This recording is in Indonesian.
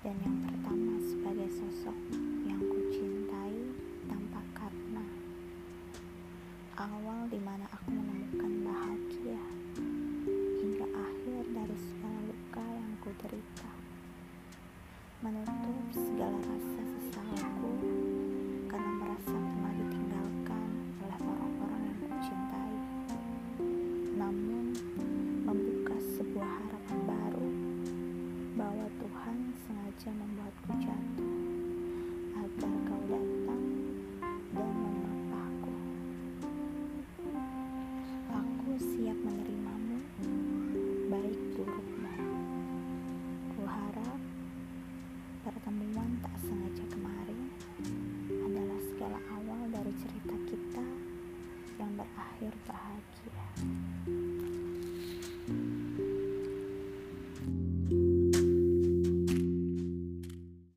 dan yang pertama sebagai sosok yang kucintai tanpa karena. Awal di mana aku menemukan bahagia hingga akhir dari segala luka yang ku derita. Menutup sengaja membuatku jatuh agar kau datang dan menapaku. Aku siap menerimamu, baik burukmu. Kuharap pertemuan tak sengaja kemarin adalah segala awal dari cerita kita yang berakhir bahagia.